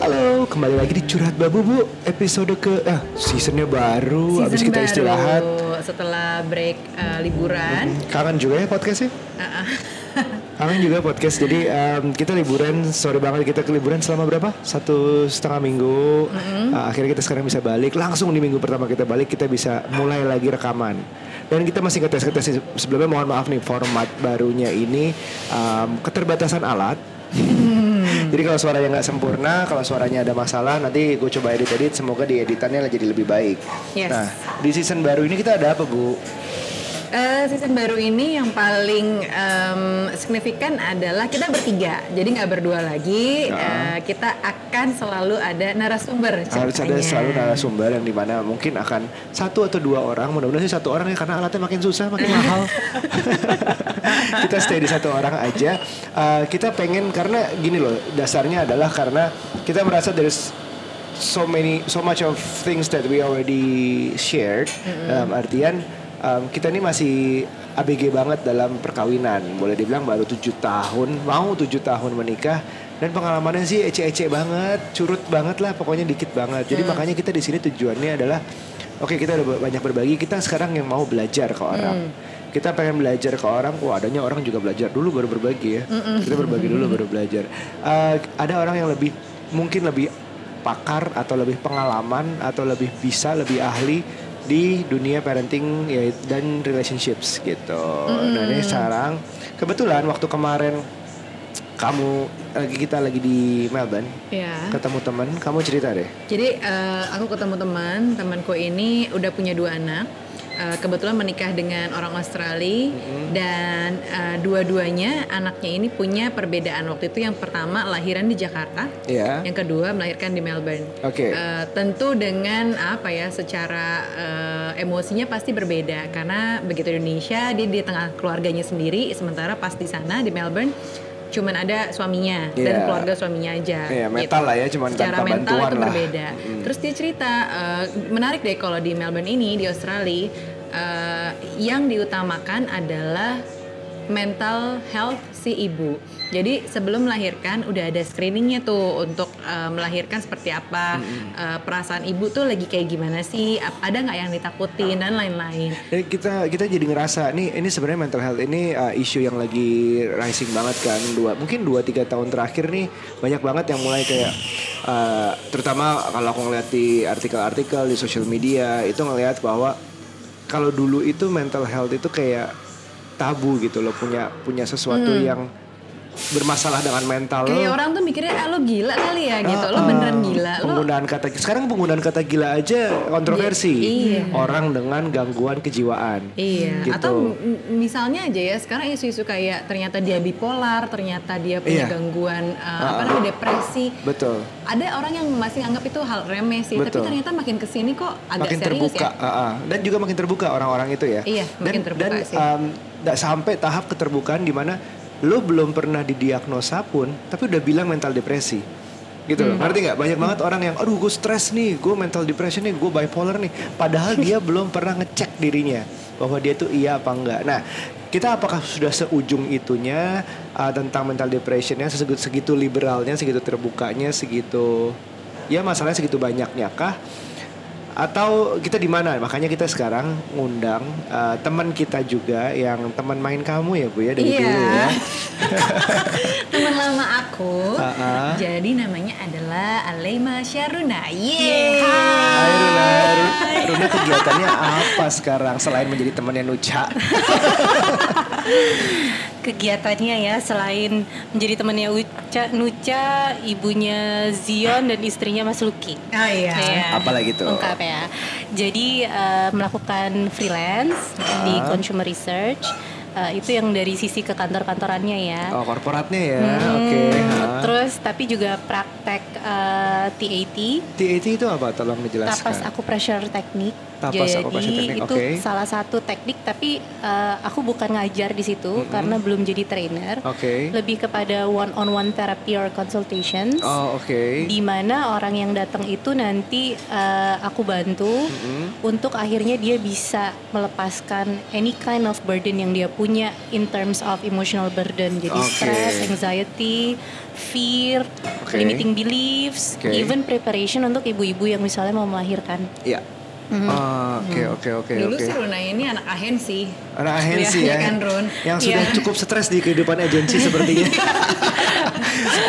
Halo, kembali lagi di Curhat Babu Bu Episode ke, ah, seasonnya baru Season Habis kita baru istirahat setelah break uh, liburan. Kangen juga ya podcastnya? Uh-uh. Kangen juga podcast Jadi em, kita liburan, sorry banget kita ke liburan selama berapa? Satu setengah minggu Ah, Akhirnya kita sekarang bisa balik Langsung di minggu pertama kita balik Kita bisa mulai lagi rekaman dan kita masih ngetes-ngetes sih. sebelumnya mohon maaf nih format barunya ini em, keterbatasan alat Jadi kalau suaranya nggak sempurna, kalau suaranya ada masalah, nanti gue coba edit-edit. Semoga di editannya jadi lebih baik. Yes. Nah, di season baru ini kita ada apa bu? Eh, season baru ini yang paling em, signifikan adalah kita bertiga, jadi nggak berdua lagi. Ya. Eh, kita akan selalu ada narasumber. Harus ada selalu narasumber yang di mana mungkin akan satu atau dua orang. Mudah-mudahan sih satu orang ya karena alatnya makin susah, makin mahal. kita stay di satu orang aja. Eh, kita pengen karena gini loh, dasarnya adalah karena kita merasa there's so many so much of things that we already shared dalam artian um, kita ini masih ABG banget dalam perkawinan. Boleh dibilang baru tujuh tahun mau tujuh tahun menikah. Dan pengalamannya sih ece-ece banget curut banget lah pokoknya dikit banget. Jadi makanya kita di sini tujuannya adalah oke kita udah banyak berbagi. Kita sekarang yang mau belajar ke orang. Kita pengen belajar ke orang, wah adanya orang juga belajar. Dulu baru berbagi ya. Kita berbagi dulu baru belajar. Eh, ada orang yang lebih mungkin lebih pakar atau lebih pengalaman atau lebih bisa lebih ahli di dunia parenting ya dan relationships gitu. Nah ini sekarang kebetulan waktu kemarin kamu lagi kita lagi di Melbourne Ya. ketemu teman, kamu cerita deh. Jadi eh, aku ketemu teman, temanku ini udah punya dua anak. Eh, kebetulan menikah dengan orang Australia dan eh, dua-duanya anaknya ini punya perbedaan. Waktu itu yang pertama lahiran di Jakarta, Iya. yang kedua melahirkan di Melbourne. Oke. Eh, tentu dengan apa ya, secara eh, emosinya pasti berbeda karena begitu Indonesia dia di tengah keluarganya sendiri, sementara pas di sana di Melbourne cuman ada suaminya dan Iya. keluarga suaminya aja. Iya, gitu. metal lah ya, cuman Secara tanpa mental bantuan itu lah. berbeda. Terus dia cerita eh, menarik deh kalau di Melbourne ini di Australia eh, yang diutamakan adalah mental health si ibu. Jadi sebelum melahirkan udah ada screeningnya tuh untuk eh, melahirkan seperti apa eh, perasaan ibu tuh lagi kayak gimana sih? Ada nggak yang ditakutin dan lain-lain. Dan kita kita jadi ngerasa nih ini sebenarnya mental health ini uh, isu yang lagi rising banget kan dua mungkin dua tiga tahun terakhir nih banyak banget yang mulai kayak uh, terutama kalau aku ngeliat di artikel-artikel di social media itu ngelihat bahwa kalau dulu itu mental health itu kayak tabu gitu loh punya punya sesuatu yang bermasalah dengan mental lo. Kayak orang tuh mikirnya ah, lo gila kali ya gitu. Lo Ah, beneran ah. gila. Lo Penggunaan kata sekarang penggunaan kata gila aja kontroversi. Iya. Orang dengan gangguan kejiwaan. Iya, Gitu. atau misalnya aja ya sekarang isu-isu kayak ternyata dia bipolar, ternyata dia punya Iya. gangguan uh, Ah, apa namanya depresi. Betul. Ada orang yang masih anggap itu hal remeh sih, Betul. tapi ternyata makin ke sini kok agak makin serius terbuka. ya. ah, ah. Dan juga makin terbuka orang-orang itu ya. Iya, dan, makin terbuka dan, sih. um, nggak sampai tahap keterbukaan di mana lo belum pernah didiagnosa pun, tapi udah bilang mental depresi. Gitu Hmm. loh, ngerti nggak? Banyak banget orang yang, aduh gue stres nih, gue mental depression nih, gue bipolar nih. Padahal dia belum pernah ngecek dirinya bahwa dia tuh iya apa enggak. Nah, kita apakah sudah seujung itunya uh, tentang mental depressionnya, segitu, segitu liberalnya, segitu terbukanya, segitu ya masalahnya segitu banyaknya kah? Atau kita di mana? Makanya kita sekarang ngundang uh, teman kita juga yang teman main kamu ya bu ya dari Iya. dulu ya. Teman lama aku. Ah, ah. Jadi namanya adalah Aleima Syaruna. Yeay. Hai Runa, Ru- Runa kegiatannya apa sekarang selain menjadi temannya Nuca? kegiatannya ya selain menjadi temannya Uca, Nuca, ibunya Zion dan istrinya Mas Luki. Oh iya. Iya. Apalagi tuh? Lengkap ya. Jadi eh, melakukan freelance di Ah. consumer research. Eh, itu yang dari sisi ke kantor-kantorannya ya. Oh korporatnya ya, Hmm, oke. ha. Terus tapi juga praktek eh, TAT, TAT itu apa? Tolong dijelaskan. tapas acupressure teknik. Tapas Jadi teknik, itu oke. salah satu teknik tapi eh, aku bukan ngajar di situ karena belum jadi trainer. Oke. Lebih kepada one on one therapy or consultations. Oh oke. Di mana orang yang datang itu nanti eh, aku bantu Mm-mm. untuk akhirnya dia bisa melepaskan any kind of burden yang dia punya in terms of emotional burden. Jadi Oke. stress, anxiety, fear, Oke. limiting beliefs, Oke. even preparation untuk ibu-ibu yang misalnya mau melahirkan. Iya. Oh, Oke oke oke Dulu oke. sih Runa ini anak ahensi. Anak agensi Iya, ya, kan, Run? yang sudah Iya. cukup stres di kehidupan agensi sepertinya.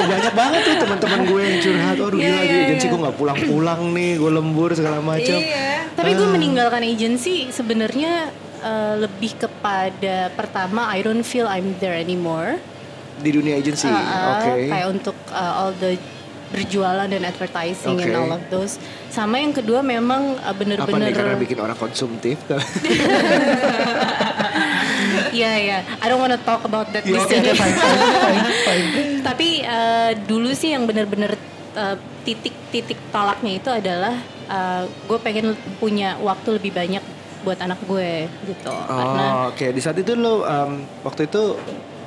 banyak banget tuh teman-teman gue yang curhat. Aduh Iya, gila iya, di agensi iya. gue nggak pulang-pulang nih, gue lembur segala macam. Iya. Tapi gue Ah. meninggalkan agency sebenarnya uh, lebih kepada pertama I don't feel I'm there anymore. Di dunia agensi, Uh, oke. uh, Kayak untuk uh, all the berjualan dan advertising and Oke. all of those. Sama yang kedua memang uh, Apa nih bener-bener karena bikin orang konsumtif? Iya ya, I don't wanna talk about that Ya, oke, sini. oke, fine, fine, fine. Tapi uh, dulu sih yang bener-bener uh, titik-titik tolaknya itu adalah uh, gue pengen punya waktu lebih banyak buat anak gue gitu. Karena Oh, oke. Di saat itu lo um, waktu itu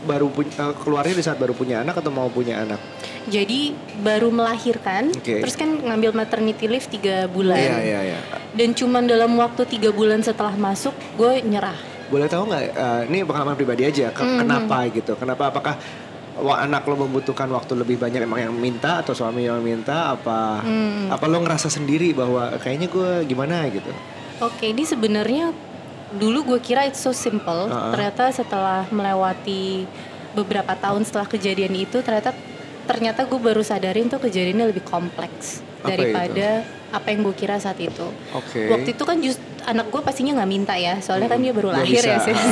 baru punya uh, keluarnya di saat baru punya anak atau mau punya anak? jadi baru melahirkan, Oke. terus kan ngambil maternity leave tiga bulan. Iya iya iya. Dan cuman dalam waktu tiga bulan setelah masuk, gue nyerah. Boleh tahu nggak? uh, ini pengalaman pribadi aja. ke- Mm-hmm. Kenapa gitu? Kenapa? Apakah wah, anak lo membutuhkan waktu lebih banyak emang yang minta atau suami yang minta? Apa Mm. apa lo ngerasa sendiri bahwa kayaknya gue gimana gitu? Oke, ini sebenarnya dulu gue kira it's so simple. Uh-uh. Ternyata setelah melewati beberapa tahun setelah kejadian itu, ternyata ternyata gue baru sadarin tuh kejadiannya lebih kompleks Apa daripada apa yang gue kira saat itu. Oke. Waktu itu kan just anak gue pastinya nggak minta ya, soalnya kan dia baru lahir ya bisa, sih. ah.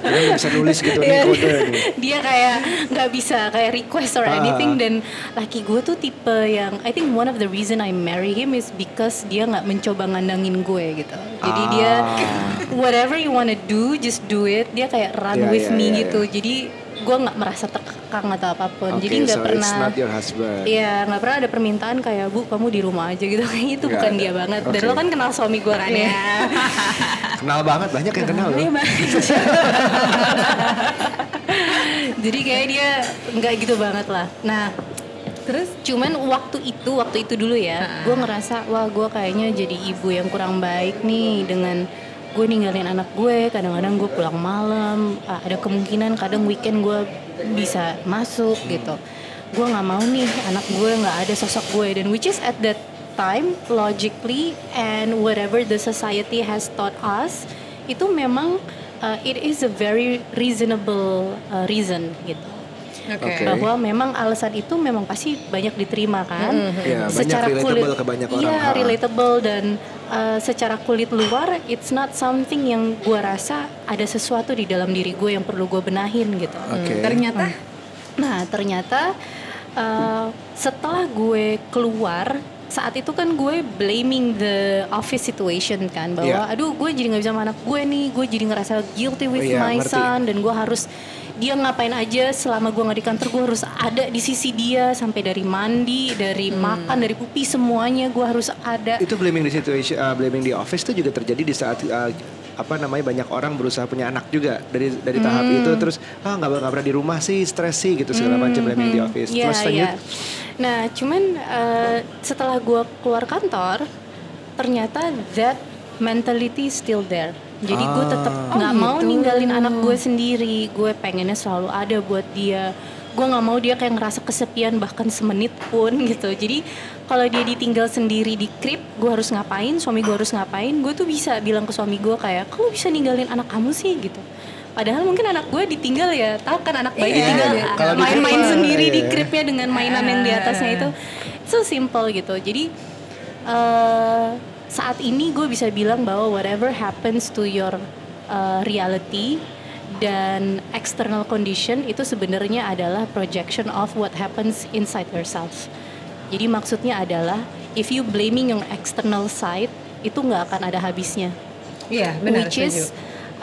Dia bisa nulis gitu nih Iya. kode nih. dia kayak nggak bisa kayak request or Ah. anything dan laki gue tuh tipe yang I think one of the reason I marry him is because dia nggak mencoba ngandangin gue gitu jadi Ah. dia whatever you wanna do just do it dia kayak run Iya, with iya, me iya, gitu jadi gue nggak merasa terkekang atau apa pun Oke, jadi nggak so pernah. Iya nggak pernah ada permintaan kayak bu kamu di rumah aja gitu kayak itu Nggak bukan ada. dia banget dan Oke. lo kan kenal suami gue kan ya Kenal banget banyak yang kenal Iya, lo. banget. Jadi kayak dia nggak gitu banget lah. Nah, Terus cuman waktu itu, waktu itu dulu ya, gue ngerasa wah gue kayaknya jadi ibu yang kurang baik nih dengan gue ninggalin anak gue. Kadang-kadang gue pulang malam, ada kemungkinan kadang weekend gue bisa masuk gitu. Gue nggak mau nih anak gue nggak ada sosok gue dan which is at that time logically and whatever the society has taught us itu memang uh, it is a very reasonable uh, reason gitu oke. Oke. bahwa memang alasan itu memang pasti banyak diterima kan Iya, banyak relatable ke banyak orang. iya Ha. relatable dan uh, secara kulit luar it's not something yang gue rasa ada sesuatu di dalam diri gue yang perlu gue benahin gitu Oke. Ternyata Nah ternyata uh, setelah gue keluar saat itu kan gue blaming the office situation kan bahwa Iya. aduh gue jadi nggak bisa sama anak gue nih gue jadi ngerasa guilty with Iya, my ngerti. son dan gue harus dia ngapain aja selama gue nggak di kantor gue harus ada di sisi dia sampai dari mandi dari makan dari pupi semuanya gue harus ada Itu blaming di situation, uh, blaming di office itu juga terjadi di saat uh, apa namanya banyak orang berusaha punya anak juga dari dari tahap Hmm. itu terus ah nggak nggak pernah di rumah sih stres sih gitu segala macam blaming di office. Iya, terus lanjut. iya. Nah, cuman eh, setelah gue keluar kantor, ternyata that mentality still there. Jadi gue tetap Ah. nggak Oh, mau gitu. ninggalin anak gue sendiri. Gue pengennya selalu ada buat dia. Gue nggak mau dia kayak ngerasa kesepian bahkan semenit pun gitu. Jadi kalau dia ditinggal sendiri di krip, gue harus ngapain? Suami gue harus ngapain? Gue tuh bisa bilang ke suami gue kayak, kalau bisa ninggalin anak kamu sih gitu. Padahal mungkin anak gue ditinggal ya, tahu kan anak bayi Iya. ditinggal di main-main sendiri di iya. kripnya dengan mainan yang di atasnya itu so simple gitu jadi eh, saat ini gue bisa bilang bahwa whatever happens to your uh, reality dan external condition itu sebenarnya adalah projection of what happens inside yourself. Jadi maksudnya adalah if you blaming your external side itu nggak akan ada habisnya. Iya benar which is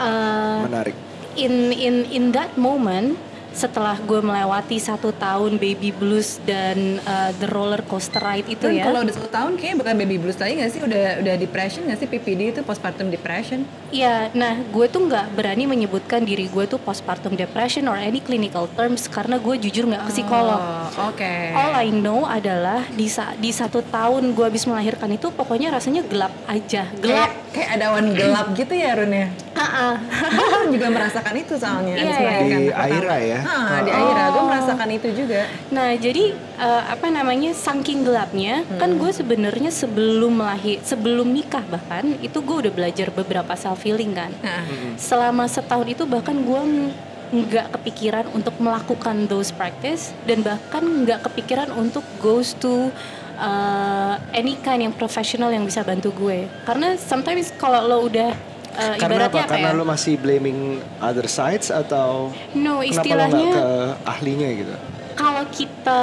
uh, Menarik. in in in that moment setelah gue melewati satu tahun baby blues dan uh, the roller coaster ride itu Kan ya kalau udah satu tahun kayaknya bukan baby blues lagi nggak sih? Udah udah depression nggak sih? PPD itu postpartum depression. ya nah gue tuh nggak berani menyebutkan diri gue tuh postpartum depression or any clinical terms karena gue jujur nggak ke psikolog Oh, Oke. All I know adalah di sa- di satu tahun gue habis melahirkan itu pokoknya rasanya gelap aja gelap Gelap kayak ada awan gelap gitu ya Run ya. Gue kan juga merasakan itu soalnya Iya, habis iya. melahirkan Di. Aira ya? Ah, di Oh. Aira gue merasakan itu juga Nah, jadi eh, apa namanya saking gelapnya kan gue sebenarnya sebelum melahir, sebelum nikah bahkan itu gue udah belajar beberapa self healing kan. Nah, Selama setahun itu bahkan gue ng- nggak kepikiran untuk melakukan those practice dan bahkan nggak kepikiran untuk goes to uh, any kind yang profesional yang bisa bantu gue. Karena sometimes kalau lo udah uh, Karena apa? ibaratnya apa, Karena ya? lo masih blaming other sides atau no, kenapa lo istilahnya nggak ke ahlinya gitu? kalau kita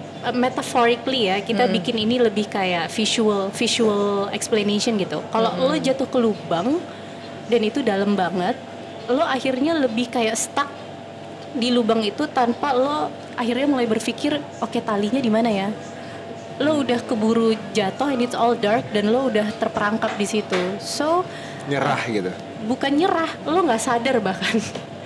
uh, metaphorically ya kita bikin ini lebih kayak visual visual explanation gitu kalau lo jatuh ke lubang dan itu dalam banget lo akhirnya lebih kayak stuck di lubang itu tanpa lo akhirnya mulai berpikir oke talinya di mana ya lo udah keburu jatuh and it's all dark dan lo udah terperangkap di situ so Nyerah gitu. bukan nyerah lo nggak sadar bahkan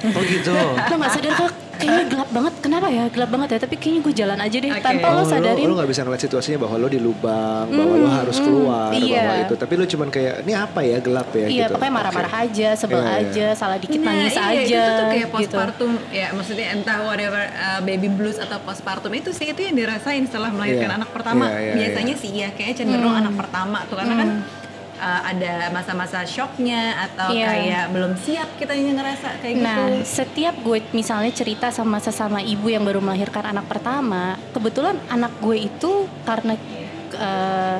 Oh gitu. lo nggak sadar kok kayaknya gelap banget kenapa ya gelap banget ya tapi kayaknya gue jalan aja deh Oke. tanpa Oh, lo sadarin lo, gak bisa ngeliat situasinya bahwa lo di lubang, bahwa lo Hmm, harus hmm, keluar, iya. bahwa itu. Tapi lo cuman kayak, ini apa ya gelap ya iya gitu. pokoknya marah-marah Oke. aja sebel Iya, iya. aja salah dikit Nah, nangis iya, aja itu tuh kayak gitu postpartum ya maksudnya entah whatever uh, baby blues atau postpartum itu sih itu yang dirasain setelah melahirkan Iya. anak pertama Iya, iya, biasanya iya. sih ya kayak cenderung anak pertama tuh karena kan uh, ada masa-masa shocknya atau Iya. kayak belum siap kita ngerasa kayak Nah, gitu setiap gue misalnya cerita sama sesama ibu yang baru melahirkan anak pertama, kebetulan anak gue itu karena eh,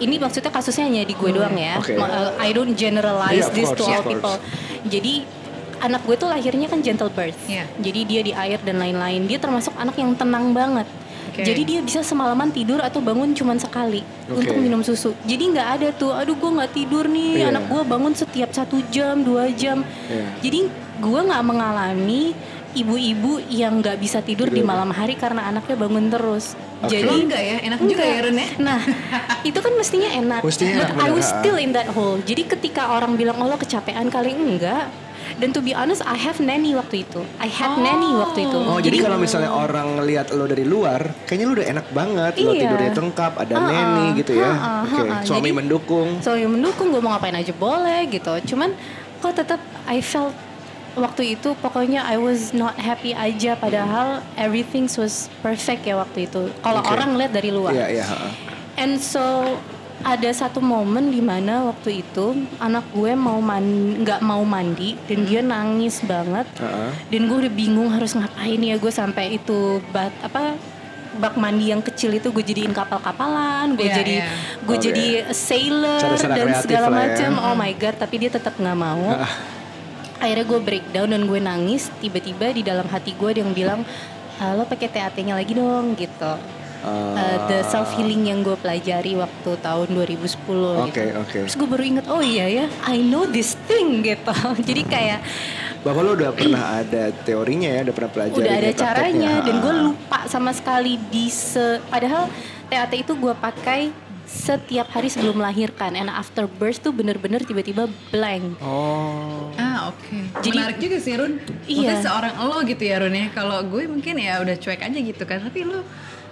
ini maksudnya kasusnya hanya di gue doang ya. Ma- eh, I don't generalize Yeah, this to course, all of course. people. Jadi anak gue tuh lahirnya kan gentle birth. Iya. Jadi dia di air dan lain-lain. Dia termasuk anak yang tenang banget. Oke. Jadi dia bisa semalaman tidur atau bangun cuman sekali Oke. untuk minum susu. Jadi nggak ada tuh, aduh gue nggak tidur nih, Iya. anak gue bangun setiap satu jam, dua jam. Iya. Jadi gue nggak mengalami ibu-ibu yang nggak bisa tidur di Tidur. malam hari karena anaknya bangun terus. Oke. Jadi enggak ya enak juga ya Run ya Nah, itu kan mestinya enak. Mestinya But enak, I was still in that hole. Jadi ketika orang bilang oh lo kecapean kali enggak. Dan to be honest, I have nanny waktu itu. I had Oh. nanny waktu itu. Oh jadi, kalau misalnya orang lihat lo dari luar, kayaknya lo udah enak banget, lo Iya. tidurnya tengkap, ada Ha-ha, nanny gitu ya, ha-ha, oke, ha-ha. suami Jadi- mendukung, So yang mendukung gue mau ngapain aja boleh gitu. Cuman kok tetap I felt waktu itu pokoknya I was not happy aja padahal everything was perfect ya waktu itu. Kalau Oke. orang lihat dari luar. iya iya, ha-ha. And so ada satu momen di mana waktu itu anak gue mau man nggak mau mandi dan dia nangis banget. Ha-ha. Dan gue udah bingung harus ngapain ya gue sampai itu bat apa bak mandi yang kecil itu gue jadiin kapal-kapalan, gue Iya, jadi iya. gue Oke. jadi sailor Cara-cara dan segala lah ya. macam. Oh my god, tapi dia tetap nggak mau. Akhirnya gue breakdown dan gue nangis. Tiba-tiba di dalam hati gue ada yang bilang, "Ah, lo pakai TAT-nya lagi dong gitu. Ah. Uh, the self healing yang gue pelajari waktu tahun 2010 Oke, gitu. oke. Terus gue baru inget, oh iya ya, I know this thing gitu. Jadi kayak Bahwa lo udah pernah ada teorinya ya, udah pernah pelajari udah ada caranya dan gue Ha-ha. lupa sama sekali di se padahal TAT itu gue pakai setiap hari sebelum melahirkan and after birth tuh bener-bener tiba-tiba blank Oh. Ah oke. Jadi- Menarik juga sih Run. Iya. Maksudnya seorang lo gitu ya Run ya. Kalau gue mungkin ya udah cuek aja gitu kan. Tapi lo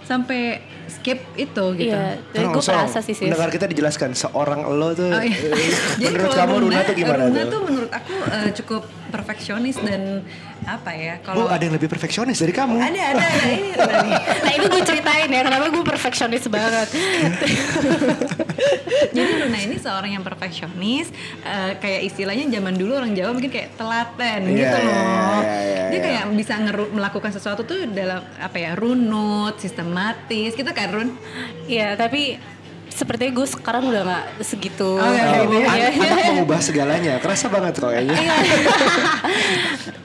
sampai skip itu gitu. Iya, Kan gue langsung perasa sih sih. Mendengar kita dijelaskan seorang lo tuh. Oh, iya. Jadi menurut kalau kamu Runa tuh gimana Runa tuh? tuh menurut aku eh, cukup perfeksionis dan apa ya? Oh Kalau ada yang lebih perfeksionis dari kamu? ada ada ada ini. Nah itu gue ceritain ya kenapa gue perfeksionis banget. Jadi Luna ini seorang yang perfeksionis, eh, kayak istilahnya zaman dulu orang Jawa mungkin kayak telaten Iya, gitu iya, loh. iya, iya, Dia iya. kayak bisa ngeru- melakukan sesuatu tuh dalam apa ya runut, sistematis gitu kan Run? Iya tapi sepertinya gue sekarang udah nggak segitu. Oh, iya, Oh, gitu ya. an- anak mengubah segalanya, kerasa banget kok kayaknya.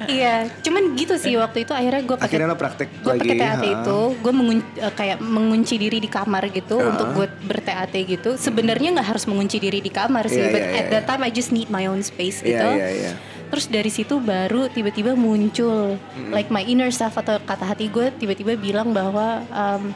Iya, cuman gitu sih waktu itu akhirnya gue pakai Akhirnya lo praktek gue lagi. pakai TAT itu, gue mengun- eh, kayak mengunci diri di kamar gitu Ha. untuk gue ber-TAT gitu. Sebenarnya nggak harus mengunci diri di kamar sih, Iya, but iya, at iya. that time I just need my own space Iya, gitu. iya, iya. Terus dari situ baru tiba-tiba muncul like my inner self atau kata hati gue tiba-tiba bilang bahwa um,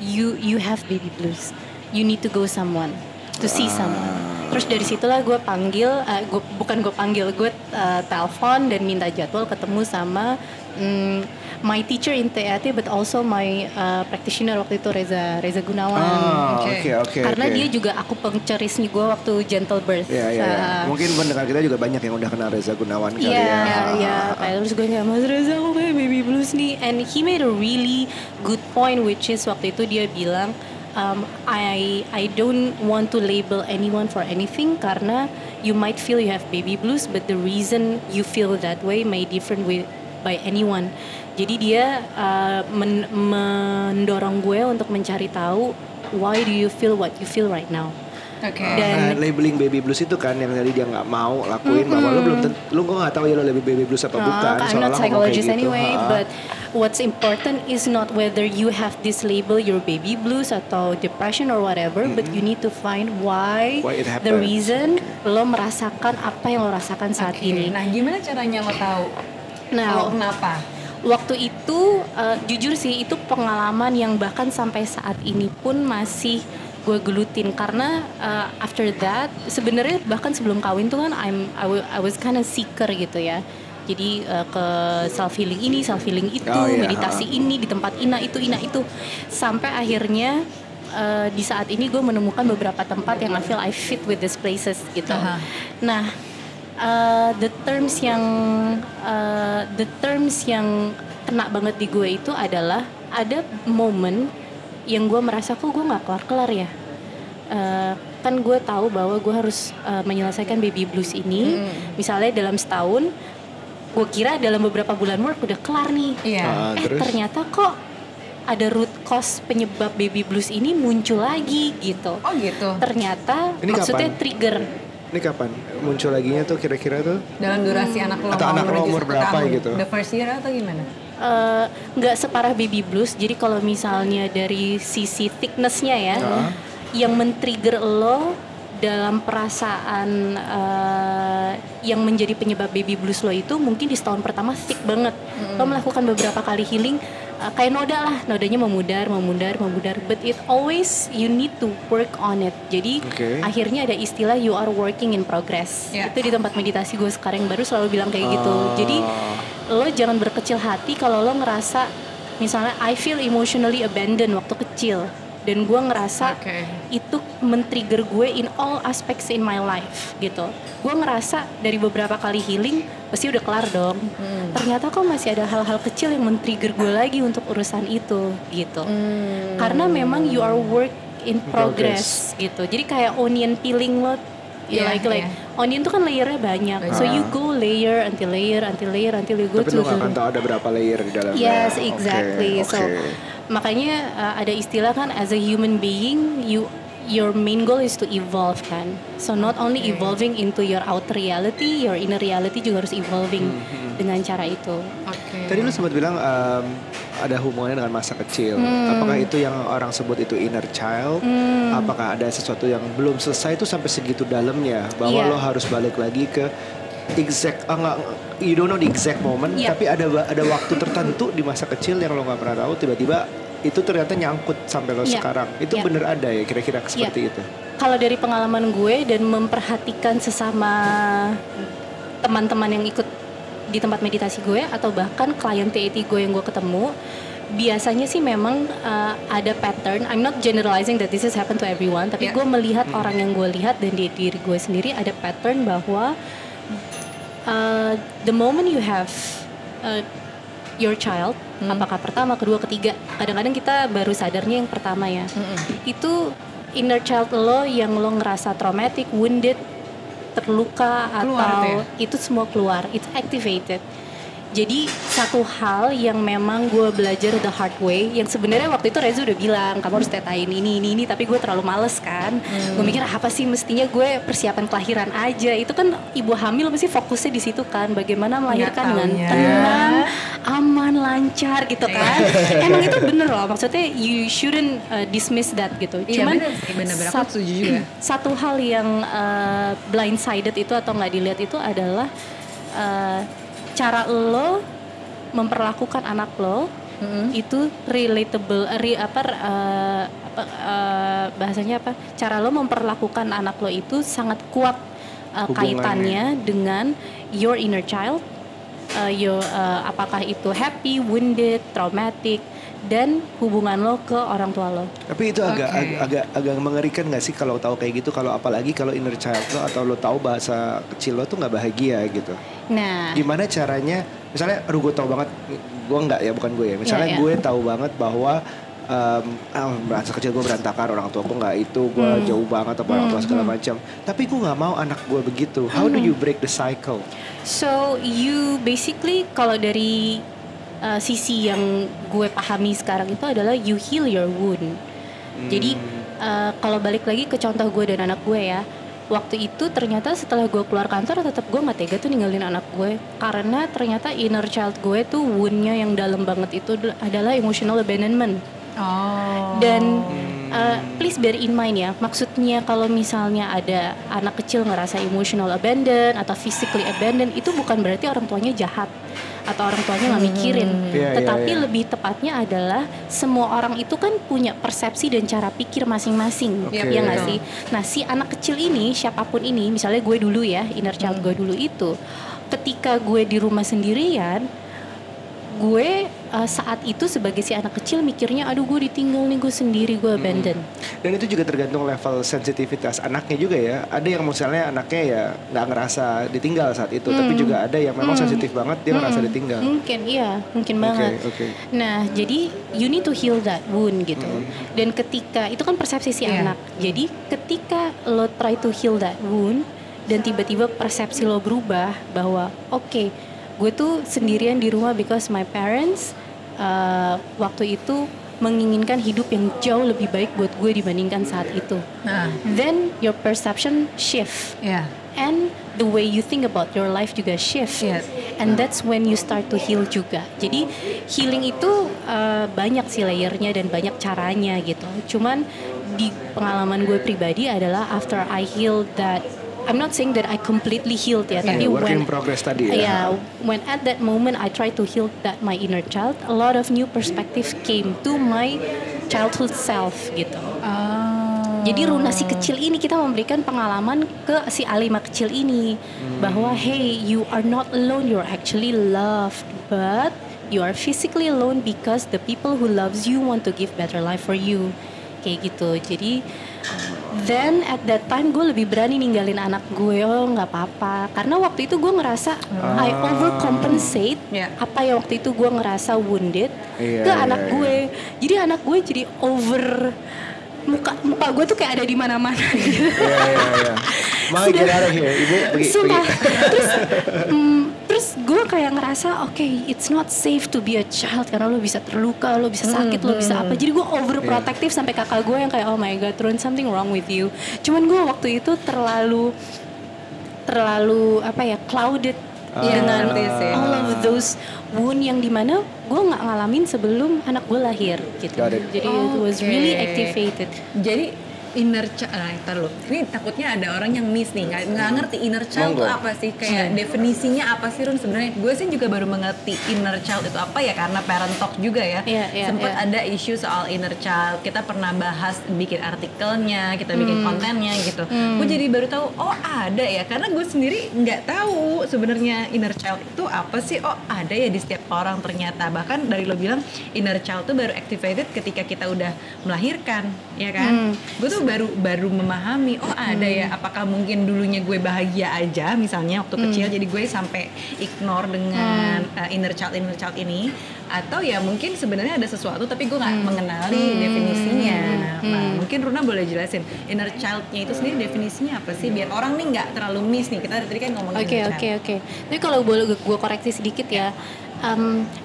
you you have baby blues, you need to go someone to see someone. Terus dari situlah gue panggil, eh, gua- bukan gue panggil, gue uh, telepon dan minta jadwal ketemu sama mm, my teacher in TAT but also my uh, practitioner waktu itu Reza Reza Gunawan. Oh, Oke. oke oke. Karena oke. dia juga aku pengcerisnya gue waktu Gentle Birth. Ya, ya. Uh, Mungkin pendengar kita juga banyak yang udah kenal Reza Gunawan kali Iya, ya. iya. Kayak terus gue kayak Mas Reza kayak baby blues nih. And he made a really good point which is waktu itu dia bilang um, I I don't want to label anyone for anything karena you might feel you have baby blues but the reason you feel that way may different with by anyone. Jadi dia uh, men- mendorong gue untuk mencari tahu why do you feel what you feel right now. Oke. Dan- Nah, labeling baby blues itu kan yang tadi dia nggak mau lakuin bahwa lu belum tentu, lu kok nggak tahu ya lo lebih baby blues apa Uh, bukan I'm not psychologist kayak gitu. anyway, Ha. but what's important is not whether you have this label your baby blues atau depression or whatever, but you need to find why, Why it the reason lo merasakan apa yang lo rasakan saat Oke. ini. Nah, gimana caranya lo tahu? Nah, Kalau kenapa? waktu itu uh, jujur sih itu pengalaman yang bahkan sampai saat ini pun masih gue gelutin karena uh, after that sebenarnya bahkan sebelum kawin tuh kan I'm I, I was kind of seeker gitu ya jadi uh, ke self healing ini self healing itu Oh, iya, meditasi ini di tempat ina itu ina itu. Sampai akhirnya uh, di saat ini gue menemukan beberapa tempat yang I feel I fit with these places gitu. Aha. nah uh, the terms yang uh, the terms yang kena banget di gue itu adalah ada momen yang gue merasa kok gue nggak kelar kelar ya? Uh, kan gue tahu bahwa gue harus uh, menyelesaikan baby blues ini. Misalnya dalam setahun gue kira dalam beberapa bulan work udah kelar nih Iya. Ah, eh terus ternyata kok ada root cause penyebab baby blues ini muncul lagi gitu Oh gitu. ternyata Ini maksudnya kapan? trigger ini kapan muncul laginya tuh kira-kira tuh? Dalam durasi anak lo Atau anak lo umur berapa tahun. gitu? The first year atau gimana? Eh, nggak separah baby blues. Jadi kalau misalnya dari sisi thicknessnya ya, Ah. yang men-trigger lo dalam perasaan eh, yang menjadi penyebab baby blues lo itu mungkin di setahun pertama thick banget. Lo melakukan beberapa kali healing eh, kayak noda lah, nodanya memudar, memudar, memudar. But it always you need to work on it. Jadi Oke. akhirnya ada istilah you are working in progress. Ya. Itu di tempat meditasi gue sekarang baru selalu bilang kayak gitu. Jadi lo jangan berkecil hati kalau lo ngerasa misalnya I feel emotionally abandoned waktu kecil dan gue ngerasa Oke. itu men-trigger gue in all aspects in my life gitu. Gue ngerasa dari beberapa kali healing pasti udah kelar dong. Ternyata kok masih ada hal-hal kecil yang men-trigger gue lagi untuk urusan itu gitu. Karena memang you are work in progress, gitu. Jadi kayak onion peeling lo Iya, Ya, like like iya. onion tuh kan layernya banyak. So you go layer until layer until layer until you go Tapi to the akan tahu ada berapa layer di dalamnya. Yes, exactly. So oke. makanya uh, ada istilah kan as a human being you your main goal is to evolve kan. So not only evolving into your outer reality, your inner reality juga harus evolving Hmm, dengan cara itu. Oke. Tadi lu sempat bilang em, ada hubungannya dengan masa kecil. Hmm. Apakah itu yang orang sebut itu inner child? Apakah ada sesuatu yang belum selesai itu sampai segitu dalamnya bahwa Iya. lo harus balik lagi ke exact ah, nggak you don't know the exact moment Iya. tapi ada ada waktu tertentu di masa kecil yang lo nggak pernah tahu tiba-tiba itu ternyata nyangkut sampai lo Iya. sekarang. Itu Iya. bener ada ya kira-kira seperti itu. Kalau dari pengalaman gue dan memperhatikan sesama teman-teman yang ikut di tempat meditasi gue atau bahkan klien TAT gue yang gue ketemu biasanya sih memang uh, ada pattern. I'm not generalizing that this has happened to everyone, tapi Yeah. gue melihat orang yang gue lihat dan di diri gue sendiri ada pattern bahwa uh, the moment you have uh, your child, apakah pertama, kedua, ketiga, kadang-kadang kita baru sadarnya yang pertama ya. Itu inner child lo yang lo ngerasa traumatic, wounded, terluka Keluar atau tuh itu semua keluar, it's activated. Jadi satu hal yang memang gue belajar the hard way, yang sebenarnya waktu itu Reza udah bilang kamu harus tetain ini ini ini, tapi gue terlalu males kan. Gue mikir apa sih mestinya gue persiapan kelahiran aja. Itu kan ibu hamil pasti fokusnya di situ kan, bagaimana melahirkan dengan taunya. tenang, aman, lancar gitu kan. Emang itu bener loh, maksudnya you shouldn't uh, dismiss that gitu. Iya, Cuman bener sih, bener-bener. Aku sat- setuju juga. satu hal yang uh, blindsided itu atau nggak dilihat itu adalah uh, cara lo memperlakukan anak lo itu relatable re, apa, uh, apa uh, bahasanya apa? Cara lo memperlakukan anak lo itu sangat kuat uh, kaitannya dengan your inner child uh, yo uh, apakah itu happy, wounded, traumatic dan hubungan lo ke orang tua lo. Tapi itu agak Oke. ag- agak agak mengerikan nggak sih kalau tahu kayak gitu kalau apalagi kalau inner child lo atau lo tahu bahasa kecil lo tuh nggak bahagia gitu. Nah, Gimana caranya? Misalnya, aduh gue tahu banget, gue nggak ya bukan gue ya. Misalnya Ya, ya. gue tahu banget bahwa um, ah, masa kecil gue berantakan orang tua gue nggak itu gue Hmm. jauh banget atau orang tua segala macam. Tapi gue nggak mau anak gue begitu. How Hmm. do you break the cycle? So you basically kalau dari uh, sisi yang gue pahami sekarang itu adalah you heal your wound. Jadi uh, kalau balik lagi ke contoh gue dan anak gue ya, waktu itu ternyata setelah gue keluar kantor tetap gue nggak tega tuh ninggalin anak gue karena ternyata inner child gue tuh woundnya yang dalam banget itu adalah emotional abandonment. Oh. Dan uh, please bear in mind ya, maksudnya kalau misalnya ada anak kecil ngerasa emotional abandon atau physically abandon itu bukan berarti orang tuanya jahat atau orang tuanya nggak mikirin. Iya, iya, Tetapi iya. lebih tepatnya adalah semua orang itu kan punya persepsi dan cara pikir masing-masing, Oke. ya nggak Betul. sih? Nah si anak kecil ini siapa pun ini, misalnya gue dulu ya, inner Hmm. child gue dulu itu, ketika gue di rumah sendirian, gue uh, saat itu sebagai si anak kecil mikirnya aduh gue ditinggal nih gue sendiri gue abandon Dan itu juga tergantung level sensitivitas anaknya juga ya. Ada yang misalnya anaknya ya nggak ngerasa ditinggal saat itu, tapi Hmm. juga ada yang memang sensitif banget dia ngerasa Mm-mm. ditinggal. mungkin iya mungkin banget oke. nah jadi you need to heal that wound gitu Hmm. dan ketika itu kan persepsi si Iya. anak jadi ketika lo try to heal that wound dan tiba-tiba persepsi lo berubah bahwa oke gue tuh sendirian di rumah because my parents uh, waktu itu menginginkan hidup yang jauh lebih baik buat gue dibandingkan saat itu. Nah, then your perception shift. Ya. and the way you think about your life juga shift. Yes. and that's when you start to heal juga. Jadi healing itu uh, banyak sih layernya dan banyak caranya gitu. Cuman di pengalaman gue pribadi adalah after I healed that I'm not saying that I completely healed ya Iya, tapi work in when progress tadi ya. Yeah, when at that moment I tried to heal that my inner child, a lot of new perspective came to my childhood self gitu. Oh. Jadi Runa si kecil ini kita memberikan pengalaman ke si Alima kecil ini bahwa hey you are not alone you're actually loved but you are physically alone because the people who loves you want to give better life for you kayak gitu jadi then at that time gue lebih berani ninggalin anak gue oh nggak apa-apa karena waktu itu gue ngerasa I Ah. overcompensate Ya. apa yang waktu itu gue ngerasa wounded Iya, ke iya, anak iya. gue jadi anak gue jadi over muka muka gue tuh kayak ada di mana-mana gitu. Iya, iya, iya. Mau get out of here, ibu pergi, Sumpah. pergi. terus mm, terus gue kayak ngerasa oke it's not safe to be a child karena lo bisa terluka lo bisa sakit lo bisa apa jadi gue overprotective sampai kakak gue yang kayak oh my god Run something wrong with you cuman gue waktu itu terlalu terlalu apa ya clouded Iya, dengan sih. all of those wound yang di mana gue nggak ngalamin sebelum anak gue lahir gitu jadi it was Oke. really activated Jadi inner child, nah ntar lu. Ini takutnya ada orang yang miss nih, nggak ngerti inner child itu apa sih? Kayak definisinya apa sih Run sebenarnya? Gue sih juga baru mengerti inner child itu apa ya karena parent talk juga ya. Iya, iya, Sempat iya. ada isu soal inner child. Kita pernah bahas bikin artikelnya, kita bikin kontennya gitu. Gue jadi baru tahu, oh ada ya. Karena gue sendiri nggak tahu sebenarnya inner child itu apa sih? Oh ada ya di setiap orang ternyata. Bahkan dari lo bilang inner child tuh baru activated ketika kita udah melahirkan, ya kan? Gue tuh baru baru memahami, oh ada ya. Apakah mungkin dulunya gue bahagia aja, misalnya waktu kecil, jadi gue sampai ignore dengan uh, inner child inner child ini, atau ya mungkin sebenarnya ada sesuatu tapi gue nggak mengenali definisinya. Nah, mungkin Runa boleh jelasin inner childnya itu sendiri definisinya apa sih? Biar orang nih nggak terlalu miss nih. Kita tadi kan ngomongin Oke inner oke child. oke. Tapi kalau boleh gue koreksi sedikit ya,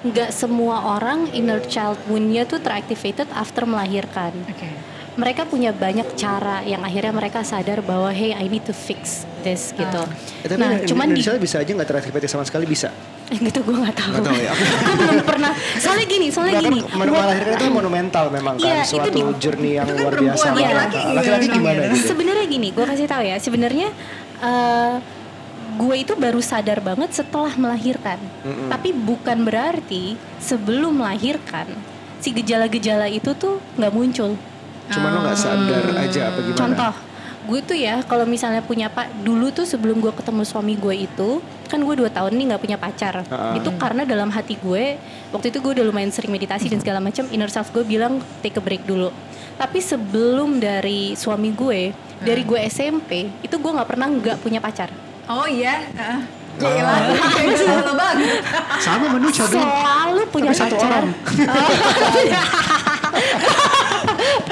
nggak semua orang inner child wound-nya tuh teractivated after melahirkan. Oke. Mereka punya banyak cara yang akhirnya mereka sadar bahwa hey I need to fix this gitu. Eh, tapi nah Indonesia cuman di bisa aja nggak teractivate sama sekali bisa. gitu gue nggak tahu. Nggak tahu ya. gue belum pernah. Soalnya gini, soalnya Bahkan gini. men- buat- melahirkan itu monumental memang kan Iya, itu suatu di- journey yang itu kan luar biasa. ya, banget. laki Laki-laki gimana gitu? gitu? Sebenarnya gini, gue kasih tahu ya. Sebenarnya eh, gue itu baru sadar banget setelah melahirkan. Mm-mm. Tapi bukan berarti sebelum melahirkan si gejala-gejala itu tuh nggak muncul. Cuma lo nggak sadar aja apa gimana? Contoh, gue tuh ya kalau misalnya punya pak dulu tuh sebelum gue ketemu suami gue itu kan gue dua tahun nih nggak punya pacar Uh-uh. itu karena dalam hati gue waktu itu gue udah lumayan sering meditasi dan segala macam inner self gue bilang take a break dulu tapi sebelum dari suami gue dari gue SMP itu gue nggak pernah nggak punya pacar Oh iya. Heeh. Gila, selalu banget. Sama menu Chandra. selalu punya Tapi satu pacar orang.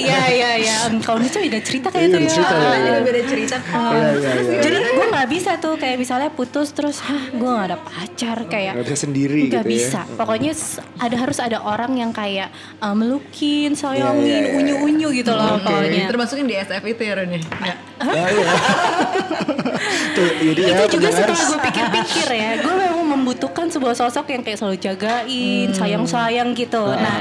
Iya iya iya. Kalau beda cerita kayak Iya, itu ya. cerita, Oh, iya. jadi beda cerita. Oh, Iya, iya, iya. Jadi gue nggak bisa tuh kayak misalnya putus terus, hah gue nggak ada pacar kayak Nggak bisa sendiri nggak gitu ya. bisa. Pokoknya ada harus ada orang yang kayak uh, melukin, Iya, sayangin, iya, iya. unyu-unyu gitu loh pokoknya. Termasukin di SF itu ya Ron ya? Oh, iya. Tuh, jadi ya itu juga pendengar, setelah gue pikir-pikir ya, gue memang membutuhkan sebuah sosok yang kayak selalu jagain, sayang-sayang gitu. Nah,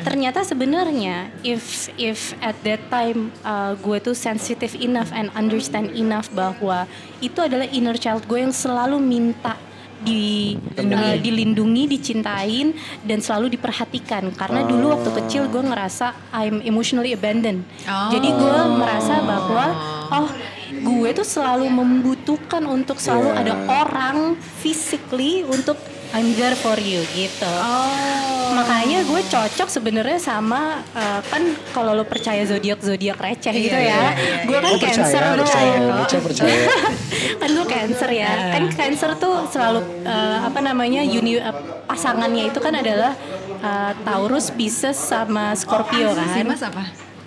ternyata sebenarnya if if at that time uh, gue tuh sensitive enough and understand enough bahwa itu adalah inner child gue yang selalu minta di uh, dilindungi, dicintain dan selalu diperhatikan karena dulu waktu kecil gue ngerasa I'm emotionally abandoned. Oh. Jadi gue merasa bahwa oh gue tuh selalu membutuhkan untuk selalu Yeah. ada orang physically untuk I'm there for you gitu. Oh. Makanya gue cocok sebenarnya sama uh, kan kalau lo percaya zodiak zodiak receh Iya, gitu iya, ya. iya, gue kan Oh cancer percaya, lo. percaya, percaya, percaya. kan gue cancer ya. Kan cancer tuh selalu uh, apa namanya uni uh, pasangannya itu kan adalah uh, Taurus, Pisces sama Scorpio Si kan. Mas apa?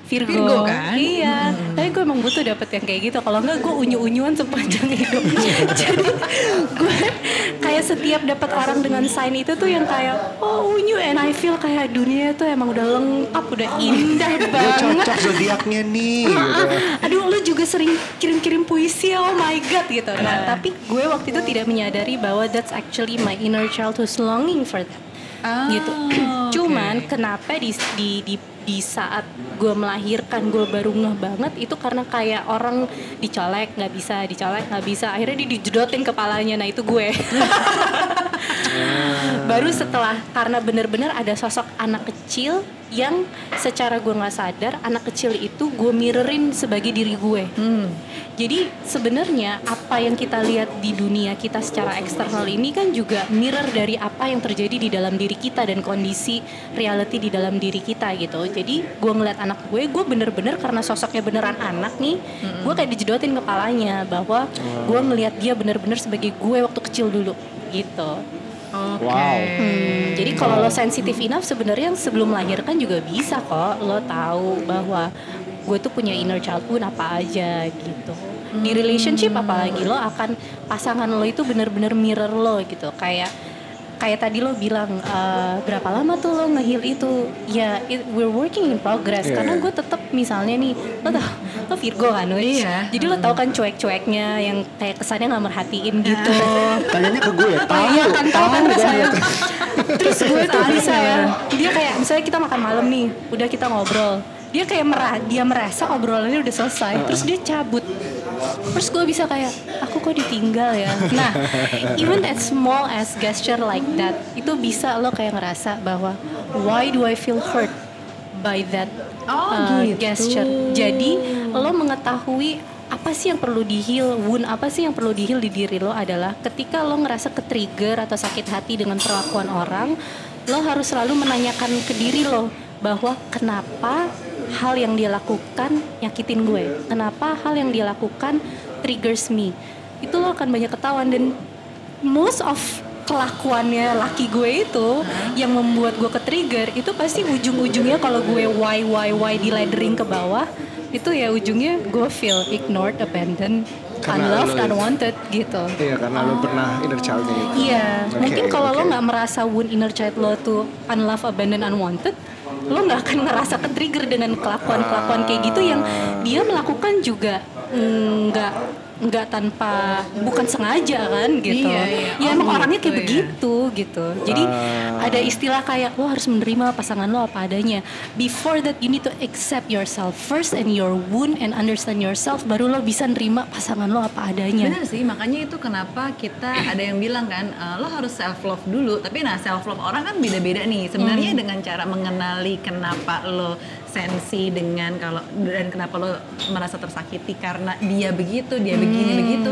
Virgo, Virgo kan? Iya, tapi gue emang butuh dapet yang kayak gitu. Kalau enggak gue unyu-unyuan sepanjang hidup. Jadi gue kayak setiap dapat orang dengan sign itu tuh yang kayak oh unyu and I feel kayak dunia tuh emang udah lengkap, udah indah Gue banget. cocok zodiaknya nih. gitu. Aduh lu juga sering kirim-kirim puisi oh my god gitu. Nah tapi gue waktu itu tidak menyadari bahwa that's actually my inner child who's longing for that Ah, gitu. oke. Cuman kenapa di di di, di saat gue melahirkan gue baru ngeh banget itu karena kayak orang dicolek nggak bisa dicolek nggak bisa akhirnya dia dijedotin kepalanya nah itu gue baru setelah karena benar-benar ada sosok anak kecil yang secara gue nggak sadar anak kecil itu gue mirrorin sebagai diri gue Hmm. jadi sebenarnya apa yang kita lihat di dunia kita secara eksternal ini kan juga mirror dari apa yang terjadi di dalam diri kita dan kondisi reality di dalam diri kita gitu. Jadi gue ngeliat anak gue, gue bener-bener karena sosoknya beneran anak nih, gue kayak dijedotin kepalanya bahwa gue ngelihat dia bener-bener sebagai gue waktu kecil dulu gitu. Oke. Wow. Hmm, jadi kalau lo sensitif enough sebenarnya sebelum melahirkan juga bisa kok lo tahu bahwa gue tuh punya inner child pun apa aja gitu. Di relationship apalagi lo akan pasangan lo itu bener-bener mirror lo gitu. Kayak kayak tadi lo bilang "Eh, berapa lama tuh lo ngeheal itu ya it- we're working in progress Iya. karena gue tetap misalnya nih lo tau lo Virgo kan Wich? Iya. jadi lo tau kan cuek-cueknya yang kayak kesannya nggak merhatiin gitu Tanyanya ke gue, tahu, iya kan tahu kan tahu saya. banget. Terus gue tuh bisa ya. Dia kayak misalnya kita makan malam nih, udah kita ngobrol. Dia kayak merah, dia merasa obrolannya udah selesai, terus dia cabut. Terus gue bisa kayak, aku kok ditinggal ya. Nah, even as small as gesture like that, itu bisa lo kayak ngerasa bahwa why do I feel hurt by that Oh, uh, gitu. gesture. Jadi lo mengetahui apa sih yang perlu di-heal, wound apa sih yang perlu di-heal di diri lo adalah ketika lo ngerasa ke-trigger atau sakit hati dengan perlakuan orang, lo harus selalu menanyakan ke diri lo bahwa kenapa hal yang dia lakukan nyakitin gue, kenapa hal yang dia lakukan triggers me. Itu lo akan banyak ketahuan dan most of kelakuannya laki gue itu yang membuat gue ke trigger itu pasti ujung-ujungnya kalau gue why why why di laddering ke bawah itu ya ujungnya gue feel ignored, abandoned, Karena unloved, lo- unwanted gitu. Iya karena lo pernah inner childnya. Iya, Oke, mungkin kalau lo oke. nggak merasa wound inner child lo tuh unloved, abandoned, unwanted, lo nggak akan ngerasa ke trigger dengan kelakuan-kelakuan kayak gitu yang dia melakukan juga mm, nggak tanpa bukan sengaja kan gitu. Iya, iya. Ya Oh, emang orangnya gitu kayak ya. begitu gitu. Jadi Ah. ada istilah kayak lo harus menerima pasangan lo apa adanya. Before that you need to accept yourself first and your wound and understand yourself baru lo bisa nerima pasangan lo apa adanya. Bener sih, makanya itu kenapa kita ada yang bilang kan, eh, lo harus self love dulu. Tapi nah self love orang kan beda-beda nih. Sebenarnya dengan cara mengenali kenapa lo sensi dengan kalau dan kenapa lo merasa tersakiti karena dia begitu dia begini Hmm. begitu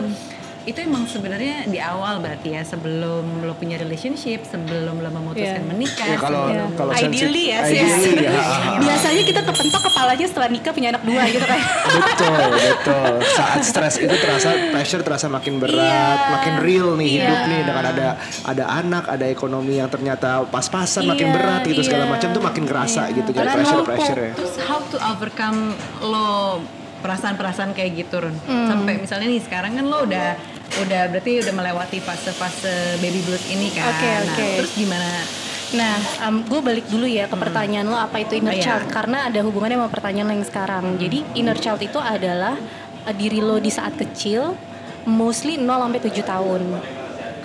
itu emang sebenarnya di awal berarti ya sebelum lo punya relationship sebelum lo memutuskan Iya. menikah Ya kalau sebelum- kalau Ideally ya sih. ideally ya. Biasanya kita kepentok kepalanya setelah nikah punya anak dua gitu kan. betul betul saat stres itu terasa pressure terasa makin berat Iya. makin real nih hidup Iya. nih dengan ada ada anak ada ekonomi yang ternyata pas-pasan makin Iya, berat gitu segala iya. macam tuh makin kerasa Iya. gitu jadi pressure lo pressure ya Terus how to overcome lo perasaan-perasaan kayak gitu Run? Hmm. Sampai misalnya nih sekarang kan lo udah udah berarti udah melewati fase-fase baby blues ini kan. Oke, Nah, oke. terus gimana? Nah, gue balik dulu ya ke pertanyaan lo apa itu inner Oh, iya. child karena ada hubungannya sama pertanyaan yang sekarang. Jadi inner child itu adalah uh, diri lo di saat kecil, mostly 0 sampai 7 tahun.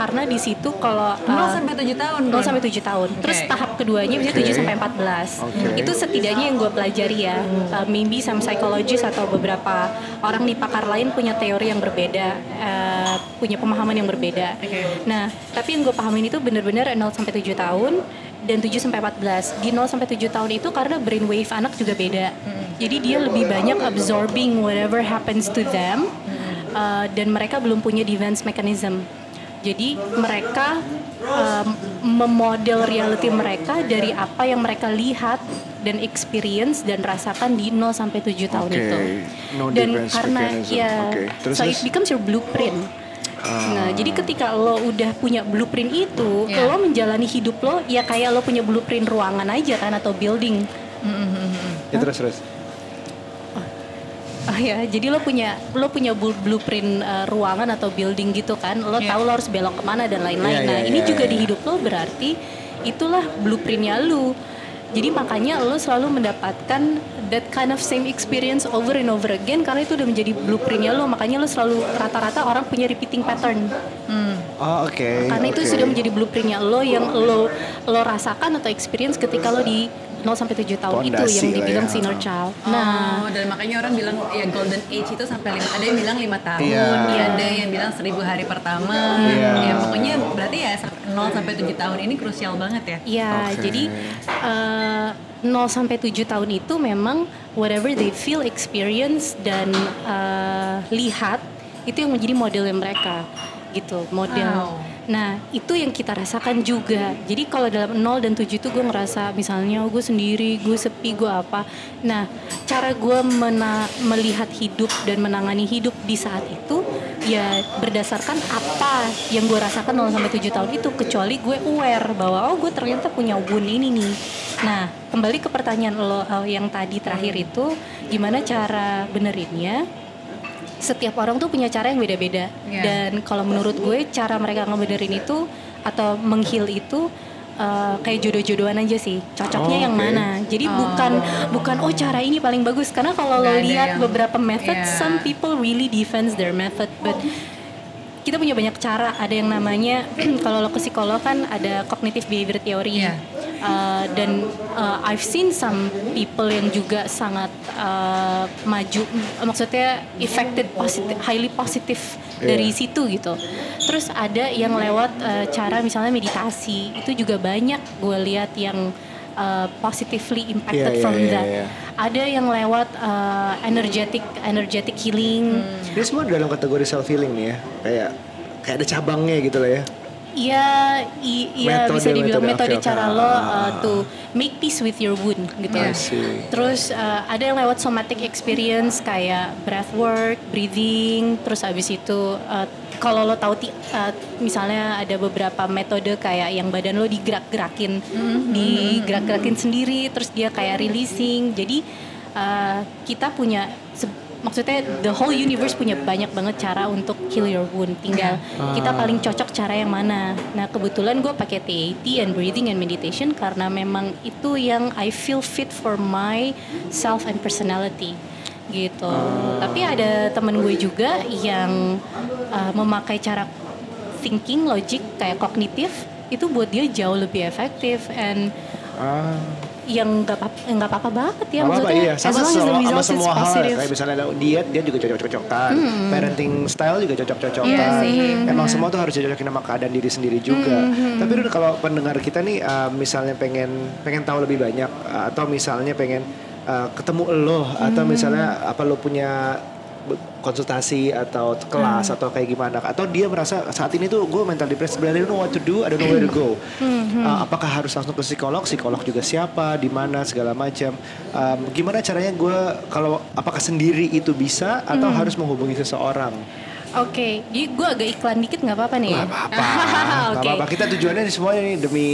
Karena di situ kalau 0 uh, sampai 7 tahun. 0 Run? sampai 7 tahun. Terus Oke. tahap keduanya bisa Oke. 7 sampai 14. Oke. Itu setidaknya yang gue pelajari ya. Uh, maybe some psychologist atau beberapa orang di pakar lain punya teori yang berbeda, uh, punya pemahaman yang berbeda. Oke. Nah, tapi yang gue pahamin itu benar-benar 0 sampai 7 tahun dan 7 sampai 14. Di 0 sampai 7 tahun itu karena brain wave anak juga beda. Jadi dia lebih banyak absorbing whatever happens to them uh, dan mereka belum punya defense mechanism. Jadi mereka um, memodel reality mereka dari apa yang mereka lihat dan experience dan rasakan di 0 sampai 7 tahun Oke, itu. no dan karena mechanism. ya terus, so it becomes your blueprint. Nah, jadi ketika lo udah punya blueprint itu, Yeah. lo menjalani hidup lo ya kayak lo punya blueprint ruangan aja kan atau building. ya terus terus Oh ya, jadi lo punya lo punya blu- blueprint uh, ruangan atau building gitu kan. Lo Yeah. tahu lo harus belok ke mana dan lain-lain. Yeah, nah, yeah, ini yeah, juga yeah. di hidup lo berarti itulah blueprintnya lo. Jadi makanya lo selalu mendapatkan that kind of same experience over and over again karena itu udah menjadi blueprintnya lo. Makanya lo selalu rata-rata orang punya repeating pattern. oh oke Karena itu oke. sudah menjadi blueprintnya lo yang lo lo rasakan atau experience ketika lo di 0 sampai 7 tahun itu Fondasi yang dibilang ya. inner child. Nah, Nah, dan makanya orang bilang ya golden age itu sampai lima, ada yang bilang lima tahun, Iya. ya ada yang bilang seribu hari pertama, Iya. ya pokoknya berarti ya 0 sampai 7 tahun ini krusial banget ya. Ya, Oke. jadi eh, 0 sampai 7 tahun itu memang whatever they feel, experience dan eh, lihat itu yang menjadi modelnya mereka gitu, model. Wow. Nah, itu yang kita rasakan juga. Jadi kalau dalam 0 dan 7 itu gue ngerasa misalnya oh, gue sendiri, gue sepi, gue apa. Nah, cara gue melihat hidup dan menangani hidup di saat itu ya berdasarkan apa yang gue rasakan 0 sampai 7 tahun itu kecuali gue aware bahwa oh gue ternyata punya wound ini nih. Nah, kembali ke pertanyaan lo eh, yang tadi terakhir itu gimana cara benerinnya? Setiap orang tuh punya cara yang beda-beda Iya. dan kalau menurut gue cara mereka ngebenerin itu atau menghil itu uh, kayak jodoh-jodohan aja sih cocoknya Oh, yang oke. mana jadi Oh. bukan bukan oh cara ini paling bagus karena kalau lo lihat yang- beberapa method Iya. some people really defends their method but kita punya banyak cara ada yang namanya kalau lo ke psikolog kan ada cognitive behavior theory Iya. Uh, dan uh, I've seen some people yang juga sangat uh, maju maksudnya affected positive highly positif Iya. dari situ gitu terus ada yang lewat uh, cara misalnya meditasi itu juga banyak gue lihat yang uh, positively impacted Iya, iya, from iya, that. iya. ada yang lewat uh, energetic energetic healing. Ini semua dalam kategori self healing nih ya. Kayak kayak ada cabangnya gitu lah ya Iya, iya bisa dibilang metode, cara oke. lo uh, Ah. to make peace with your wound gitu. I see. Terus uh, ada yang lewat somatic experience kayak breath work, breathing, terus abis itu uh, kalau lo tahu uh, misalnya ada beberapa metode kayak yang badan lo digerak-gerakin, digerak-gerakin sendiri, terus dia kayak releasing. Jadi uh, kita punya maksudnya the whole universe punya banyak banget cara untuk heal your wound. Tinggal kita paling cocok cara yang mana. Nah kebetulan gue pakai TAT and breathing and meditation karena memang itu yang I feel fit for my self and personality gitu. Tapi ada temen gue juga yang uh, memakai cara thinking, logic kayak kognitif itu buat dia jauh lebih efektif and yang nggak apa- nggak apa-apa banget ya apa-apa maksudnya iya as sama, long as the semua hal kayak misalnya ada diet dia juga cocok-cocokan parenting style juga cocok-cocokan sih. emang semua tuh harus dicocokin sama keadaan diri sendiri juga. Tapi udah kalau pendengar kita nih uh, misalnya pengen pengen tahu lebih banyak uh, atau misalnya pengen uh, ketemu lo atau misalnya apa lo punya konsultasi atau kelas Hmm. atau kayak gimana atau dia merasa saat ini tuh gue mental depressed I don't know what to do I don't know where to go Hmm, Uh, apakah harus langsung ke psikolog psikolog juga siapa di mana segala macam Um, gimana caranya gue kalau apakah sendiri itu bisa atau Hmm. harus menghubungi seseorang Oke, jadi gue agak iklan dikit nggak apa-apa nih. Gak apa-apa Gak Oke. apa-apa Kita tujuannya semuanya nih demi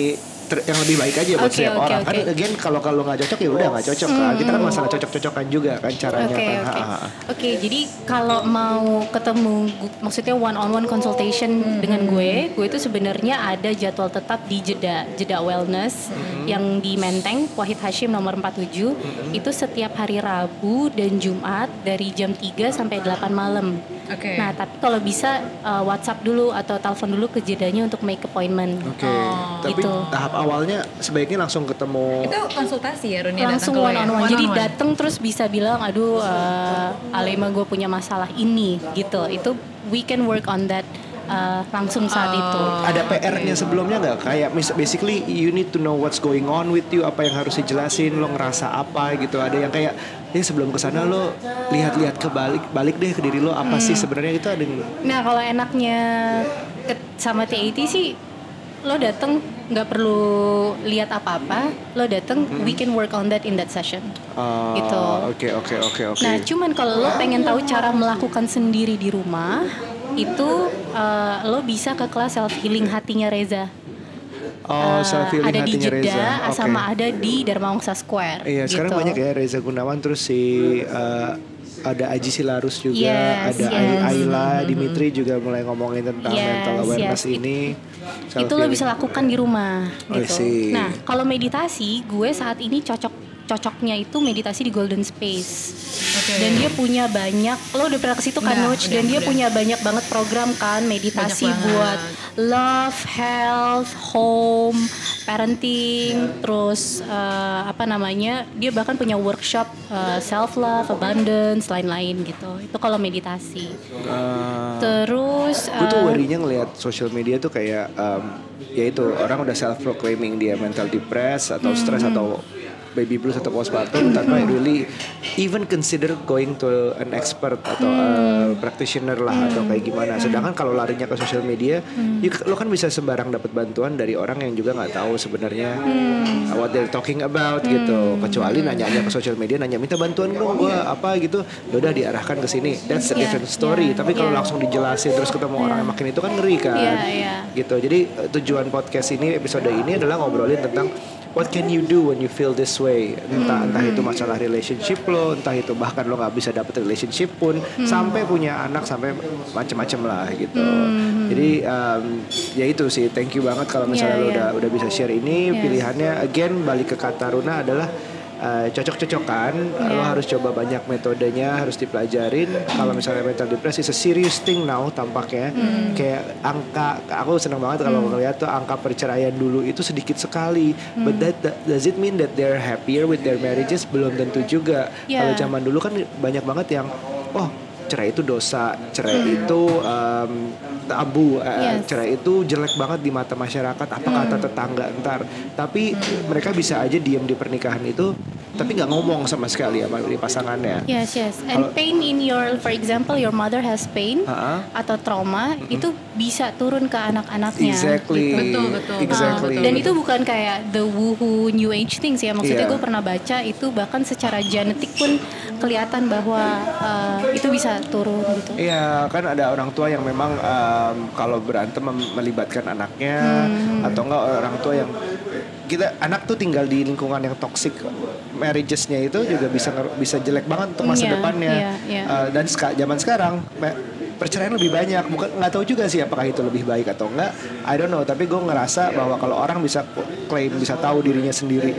yang lebih baik aja buat Oke, setiap oke, orang oke. Kan again kalau kalau nggak cocok ya udah nggak cocok kan Kita kan masalah cocok-cocokan juga kan caranya Oke kan oke ha. oke jadi kalau mau ketemu maksudnya one on one consultation dengan gue gue itu sebenarnya ada jadwal tetap di jeda jeda wellness yang di Menteng Wahid Hashim nomor 47 itu setiap hari Rabu dan Jumat dari jam 3 sampai 8 malam. Oke. Nah tapi kalau bisa uh, WhatsApp dulu atau telepon dulu ke jedanya untuk make appointment. Oke, Oh, tapi gitu. tahap awalnya sebaiknya langsung ketemu Itu konsultasi ya Runi langsung datang ke lo one ya? on one. Jadi datang terus bisa bilang, aduh, uh, Alema gue punya masalah ini, gitu. Itu we can work on that uh, langsung saat itu. ada PR-nya sebelumnya nggak kayak basically you need to know what's going on with you apa yang harus dijelasin lo ngerasa apa gitu ada yang kayak ya sebelum ke sana lo lihat-lihat ke balik balik deh ke diri lo apa sih sebenarnya itu ada yang- Nah kalau enaknya ke- sama TAT sih, lo datang nggak perlu lihat apa-apa, lo datang, we can work on that in that session. Oh, Gitu. Oke oke oke oke. Nah, cuman kalau lo pengen tahu cara melakukan sendiri di rumah, itu uh, lo bisa ke kelas self healing hatinya Reza. Oh, Uh, self healing ada di Jeddah Reza. Sama ada di Dharma Wangsa Square. Iya, sekarang gitu. banyak ya Reza Gunawan terus si uh, ada Aji Silarus juga, Yes, ada yes. Ayla, Dimitri juga mulai ngomongin tentang Yes, mental awareness yes. ini. itu lo bisa lakukan di rumah I gitu. Nah, kalau meditasi, gue saat ini cocok cocoknya itu meditasi di Golden Space. Oke. Dan dia punya banyak, lo udah pernah ke situ kan Nuch? Dan dia udah. punya banyak banget program kan meditasi Banyak banget. buat love, health, home, parenting, terus eh, apa namanya? Dia bahkan punya workshop self love, abundance, lain-lain gitu. Itu kalau meditasi. Terus gue tuh eh, worry-nya ngelihat social media tuh kayak um, ya itu orang udah self proclaiming dia mental depressed atau Hmm, stress atau baby blues atau postpartum tanpa really even consider going to an expert atau Hmm. a practitioner lah atau kayak gimana. Sedangkan kalau larinya ke social media, Hmm. you- lo kan bisa sembarang dapat bantuan dari orang yang juga nggak tahu sebenarnya Hmm. what they're talking about gitu. Kecuali nanya-nanya ke social media, nanya minta bantuan dong gue apa gitu, ya udah diarahkan ke sini. That's a Yeah, different story. yeah, Tapi kalau yeah. langsung dijelasin terus ketemu orang yang makin itu kan ngeri kan Iya, iya. gitu jadi eh, tujuan podcast ini episode ini adalah ngobrolin tentang what can you do when you feel this way entah Hmm. entah itu masalah relationship lo entah itu bahkan lo nggak bisa dapet relationship pun Hmm. sampai punya anak sampai macem-macem lah gitu Hmm. jadi um, ya itu sih thank you banget kalau misalnya Iya, lo iya. udah udah bisa share ini Yes. pilihannya again balik ke kata Runa adalah uh, cocok-cocokan lo Iya. harus coba banyak metodenya harus dipelajarin kalau misalnya mental depresi is a serious thing now tampaknya Hmm. kayak angka aku senang banget kalau ngeliat tuh angka perceraian dulu itu sedikit sekali Hmm. but that, that- does it mean that they're happier with their marriages belum tentu juga Yeah. kalau zaman dulu kan banyak banget yang oh cerai itu dosa cerai itu um, tabu eh, Hmm. Yes. Hmm. cerai itu jelek banget di mata masyarakat apa kata tetangga ntar tapi mereka bisa aja diem di pernikahan itu tapi nggak ngomong sama sekali sama di pasangannya Yes, yes. And pain in your, for example, your mother has pain Ha-ha. atau trauma, itu bisa turun ke anak-anaknya. Exactly. gitu. Betul, betul. Exactly. Ah, dan itu bukan kayak the woohoo new age things ya. Maksudnya Iya. gue pernah baca itu bahkan secara genetik pun kelihatan bahwa uh, itu bisa turun gitu. Iya, kan ada orang tua yang memang em, kalau berantem melibatkan anaknya Hmm. atau enggak orang tua yang kita anak tuh tinggal di lingkungan yang toxic marriagesnya itu juga bisa bisa jelek banget untuk masa Iya, depannya iya, iya. Eh, dan seka- zaman sekarang me- perceraian lebih banyak. Bukan nggak tahu juga sih apakah itu lebih baik atau enggak I don't know tapi gue ngerasa bahwa kalau orang bisa klaim bisa tahu dirinya sendiri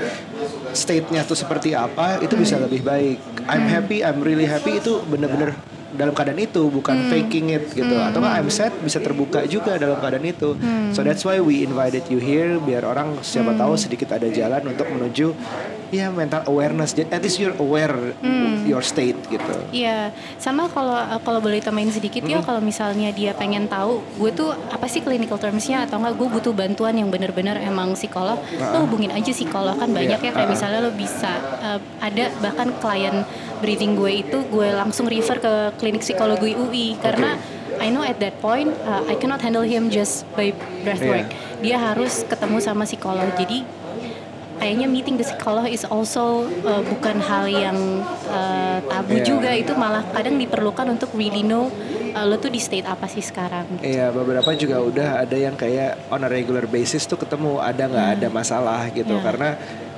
state-nya tuh seperti apa itu bisa lebih baik. I'm happy I'm really happy itu bener-bener dalam keadaan itu bukan faking it gitu. Atau nggak I'm sad bisa terbuka juga dalam keadaan itu. So that's why we invited you here biar orang siapa tahu sedikit ada jalan untuk menuju ya mental awareness. Jadi At least you're aware Hmm. your state gitu. Iya, sama kalau kalau boleh tambahin sedikit ya, kalau misalnya dia pengen tahu, gue tuh apa sih clinical termsnya atau enggak gue butuh bantuan yang benar-benar emang psikolog, lo hubungin aja psikolog kan banyak Iya, ya kayak ah. misalnya lo bisa eh, ada bahkan klien breathing gue itu gue langsung refer ke klinik psikologi UI karena I know at that point uh, I cannot handle him just by breathwork. Dia harus ketemu sama psikolog. Jadi kayaknya meeting the psikolog is also uh, bukan hal yang uh, tabu Iya. juga itu malah kadang diperlukan untuk really know uh, lo tuh di state apa sih sekarang Iya beberapa juga udah ada yang kayak on a regular basis tuh ketemu ada nggak ada masalah gitu Iya. karena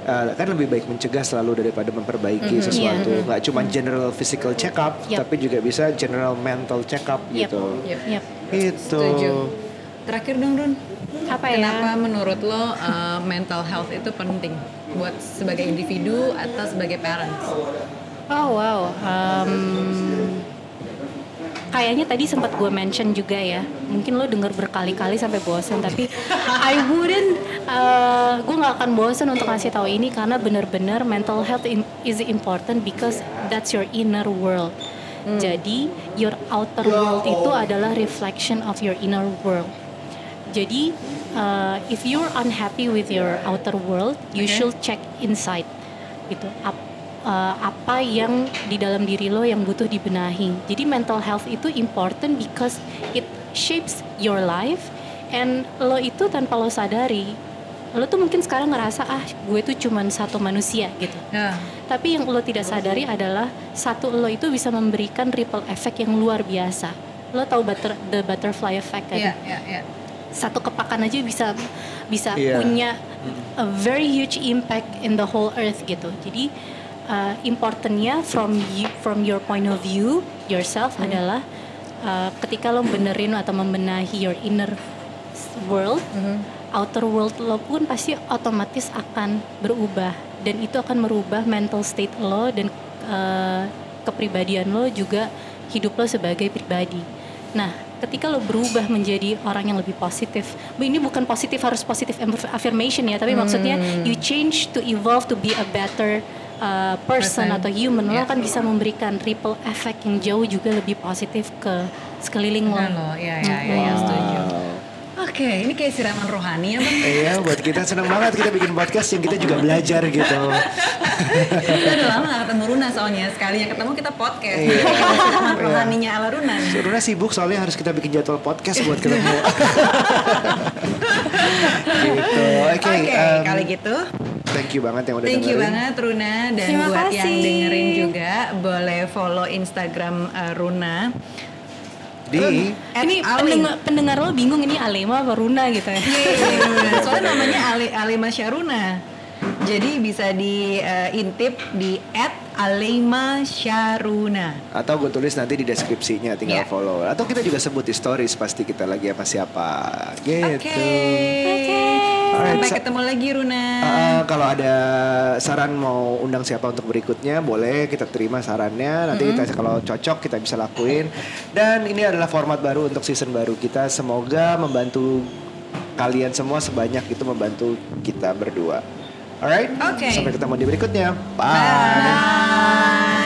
uh, kan lebih baik mencegah selalu daripada memperbaiki sesuatu Iya. nggak cuma general physical check up Yap. tapi juga bisa general mental check up Yep. gitu Yep. Yep. itu Setuju. Terakhir dong Run, apa ya? Kenapa menurut lo uh, mental health itu penting buat sebagai individu atau sebagai parents? oh wow um, kayaknya tadi sempat gue mention juga ya. Mungkin lo denger berkali-kali sampai bosan tapi I wouldn't uh, gue nggak akan bosan untuk ngasih tahu ini karena benar-benar mental health in- is important because that's your inner world. Jadi your outer world itu adalah reflection of your inner world jadi uh, if you're unhappy with your outer world you Okay. should check inside gitu Ap- uh, apa yang di dalam diri lo yang butuh dibenahi. Jadi mental health itu important because it shapes your life and lo itu tanpa lo sadari lo tuh mungkin sekarang ngerasa ah gue tuh cuman satu manusia gitu. Ya, Tapi yang lo tidak sadari adalah satu lo itu bisa memberikan ripple effect yang luar biasa. Lo tahu butter, the butterfly effect kan? iya, iya, iya. Satu kepakan aja bisa bisa Iya. punya a very huge impact in the whole earth gitu. Jadi uh, importantnya from you, from your point of view yourself adalah uh, ketika lo benerin atau membenahi your inner world, outer world lo pun pasti otomatis akan berubah dan itu akan merubah mental state lo dan uh, kepribadian lo juga hidup lo sebagai pribadi. Nah, ketika lo berubah menjadi orang yang lebih positif, Bu, ini bukan positif harus positif affirmation ya, tapi maksudnya you change to evolve to be a better uh, person, Person. atau human, lo Yeah. akan bisa memberikan ripple effect yang jauh juga lebih positif ke sekeliling lo. Ya, ya, ya, ya, setuju. Oke, ini kayak siraman rohani ya bang. Iya, buat kita senang banget kita bikin podcast yang kita juga belajar gitu. Kita udah lama gak ketemu Runa soalnya Sekalinya ketemu kita podcast Iya. Siraman Iya. rohaninya ala Runa Sebenarnya sibuk soalnya harus kita bikin jadwal podcast buat ketemu. gitu. Oke, Oke, em, kali gitu thank you banget yang udah Thank you dengerin. banget Runa Dan Terima buat yang kasih. dengerin juga Boleh follow Instagram uh, Runa Di ini pendengar, pendengar lo bingung ini Alema apa Runa gitu ya. Iya, Soalnya namanya Ali Alima Syaruna. Jadi bisa diintip di at Alima Syaruna. atau gue tulis nanti di deskripsinya tinggal Iya. follow atau kita juga sebut di stories pasti kita lagi apa siapa gitu. Oke. Alright, Sampai sa- ketemu lagi Runa. Uh, kalau ada saran mau undang siapa untuk berikutnya boleh kita terima sarannya nanti kita kalau cocok kita bisa lakuin dan ini adalah format baru untuk season baru kita semoga membantu kalian semua sebanyak itu membantu kita berdua alright Oke. sampai ketemu di berikutnya. Bye. Bye.